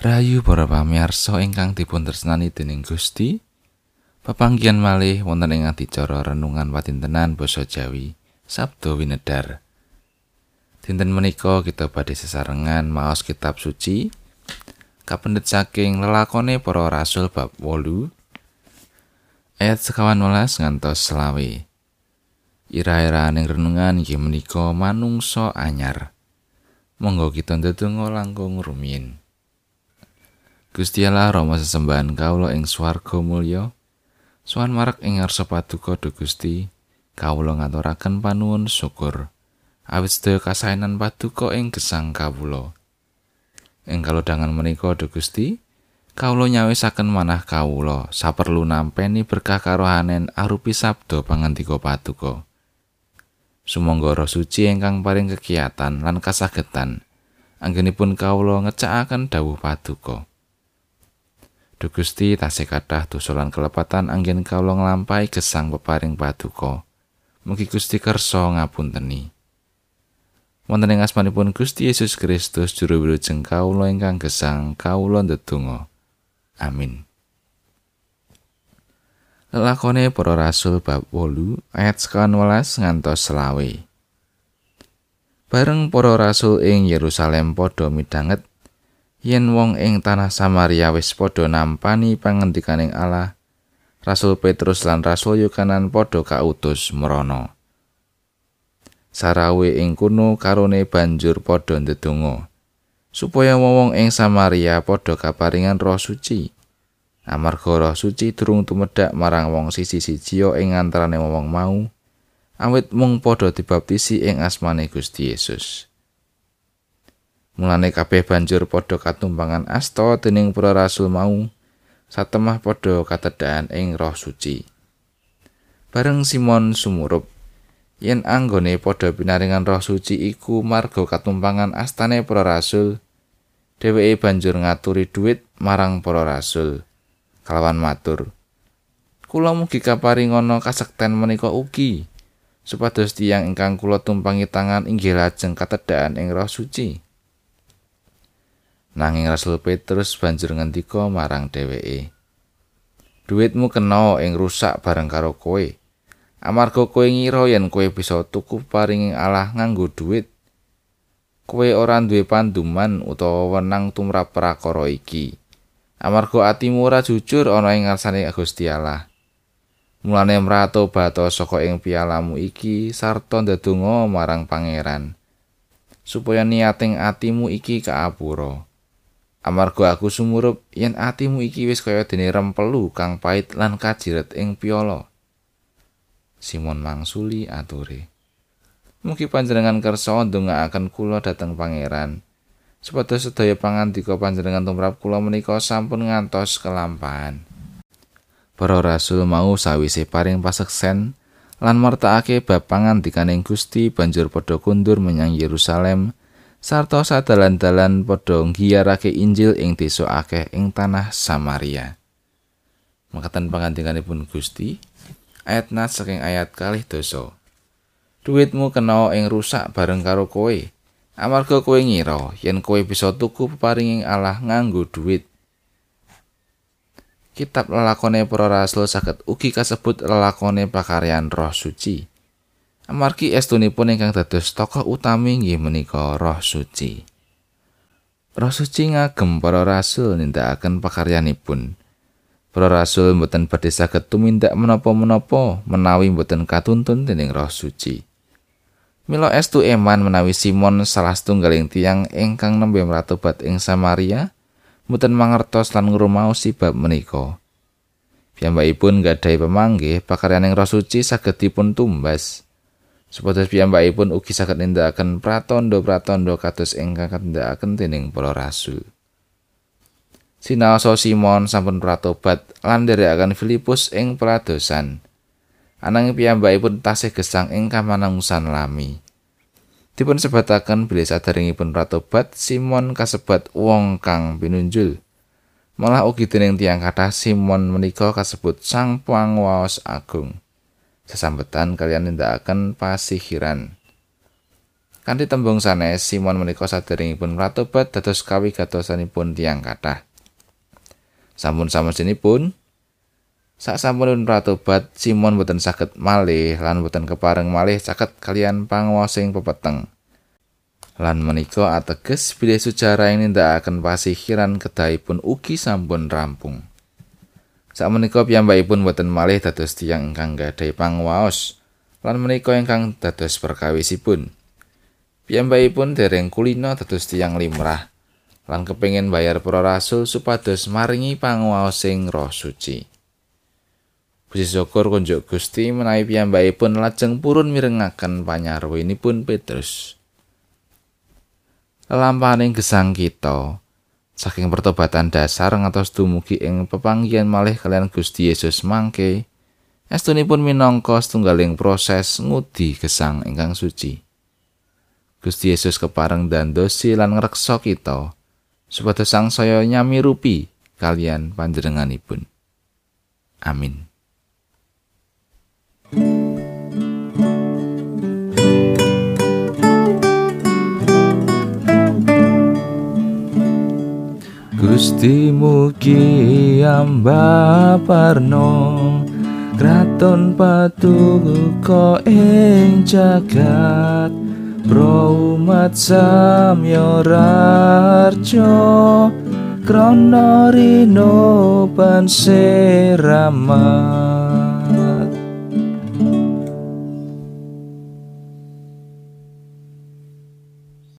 Rayu para pamirsa ingkang dipun tresnani dening Gusti. Pepanggihan malih wonten ing adicara renungan patintenan basa Jawi, Sabdo Winedar. Dinten menika kita badhe sesarengan maos kitab suci kapendet saking lelakone para rasul bab 8 ayat sekawan welas ngantos selawe. Ira-ira ning renungan inggih menika manungsa anyar. Monggo kita ndedonga langkung rumiyin. Gusti Allah Rama sesembahan kawula ing swarga mulya. Suwan marak ing ngarsa paduka do Gusti, kawula ngaturaken panuwun syukur. Awit sedaya kasainan paduka ing gesang kawula. Ing kalodhangan menika do Gusti, kawula nyawisaken manah kawula saperlu nampeni berkah karohanen arupi sabda pangandika paduka. Sumangga roh suci ingkang paring kegiatan lan kasagetan anggenipun kawula ngecakaken dawuh paduka. Duh Gusti tasih kathah dosa lan kelepatan anggen kawula nglampahi gesang peparing paduka. Mugi Gusti kersa ngapunteni. Wonten ing asmanipun Gusti Yesus Kristus juru wilujeng kawula ingkang gesang kawula ndedonga. Amin. Lelakone para rasul bab 8 ayat 11 ngantos selawe. Bareng para rasul ing Yerusalem padha midanget yen wong ing tanah Samaria wis padha nampani pangandikaning Allah Rasul Petrus lan Rasul Yohanan padha kautus merono Sarawe ing kuno karone banjur padha ndedonga supaya wong ing Samaria padha kaparingan roh suci. Amarga roh suci durung tumedhak marang wong sisi-siji ing antarane wong mau awit mung padha dibaptisi ing asmane Gusti Yesus Mulane kabeh banjur padha katumpangan asta dening para rasul mau satemah padha katedhaan ing roh suci. Bareng Simon sumurup yen anggone padha pinaringan roh suci iku marga katumpangan astane para rasul dheweke banjur ngaturi dhuwit marang para rasul kalawan matur kula mugi kaparingana kasekten menika ugi supados tiyang ingkang kula tumpangi tangan inggih lajeng katedhaan ing roh suci Nanging Rasul Petrus banjur ngendika marang dheweke. Duitmu kena ing rusak bareng karo kowe. Amarga kowe ngira yen kowe bisa tuku paringing Allah nganggo duit. Kowe ora duwe panduman utawa wenang tumrap prakara iki. Amarga atimu ora jujur ana ing ngarsane Gusti Allah. Mulane mrato bato saka ing pialamu iki sarta ndedonga marang pangeran supaya niating atimu iki kaapura. Amarga aku sumurup yen atimu iki wis kaya dene rempelu kang pait lan kajiret ing piala. Simon mangsuli ature. Mugi panjenengan kersa ndongaaken kula dhateng pangeran. Supados sedaya pangandika panjenengan tumrap kula menika sampun ngantos kelampahan. Para rasul mau sawise paring paseksen lan martakake bab pangandikaning Gusti banjur padha kundur menyang Yerusalem. Sarta sadalan-dalan padha ngiyarake Injil ing desa akeh ing tanah Samaria. Makaten pangandikanipun Gusti, ayat nat saking ayat kalih dosa. Duitmu kena ing rusak bareng karo kowe. Amarga kowe ngira yen kowe bisa tuku peparinging Allah nganggo duit. Kitab lelakone para rasul saged ugi kasebut lelakone pakaryan roh suci. Amargi estunipun ingkang dados tokoh utami inggih menika Roh Suci. Roh Suci ngagem para rasul nindakaken pakaryanipun. Para rasul mboten badhe saged tumindak menapa-menapa menawi mboten katuntun dening Roh Suci. Mila estu eman menawi Simon salah setunggaling tiang ingkang nembe mratobat ing Samaria mboten mangertos lan ngrumaosi bab menika. Piyambakipun gadhahi pemanggih pakaryaning Roh Suci saged dipun tumbas. Supados piyambakipun ugi saged nindakaken pratandha-pratandha kados ingkang katindakaken dening para rasul. Sinaosa Simon sampun pratobat lan nderekaken Filipus ing pradosan. Ananging piyambakipun tasih gesang ing kamanungsan lami. Dipun sebataken bilih sadaringipun pratobat Simon kasebat wong kang pinunjul. Malah ugi dening tiyang kathah Simon menika kasebut sang pangwaos agung. Sesambetan kalian nindakaken pasihiran. Kanthi tembung sanes Simon menika saderengipun mratobat dados kawigatosanipun tiang kathah. Sampun samesinipun sak sampunipun mratobat Simon boten saged malih lan boten kepareng malih caket kalian panguwasing pepeteng. Lan menika ateges bilih sejarah ini ndak akan pasihiran kedahipun ugi sampun rampung. Sak menika piyambakipun boten malih dados tiyang ingkang gadhahi panguwaos lan menika ingkang dados perkawisipun. Piyambakipun dereng kulino dados tiyang limrah lan kepengin bayar para rasul supados maringi panguwaosing Roh Suci. Puji syukur kunjuk Gusti menawi piyambakipun lajeng purun mirengaken panyarwinipun Petrus. Lampaning gesang kita saking pertobatan dasar ngantos dumugi ing pepanggihan malih kalian Gusti Yesus mangke estunipun minangka setunggaling proses ngudi gesang ingkang suci. Gusti Yesus kepareng dandosi lan ngreksa kita supados sang saya nyami kalian panjenenganipun. Amin. Gusti mugi amba kraton patuko ing jagat Bromat samyo rarjo krono rino pansirama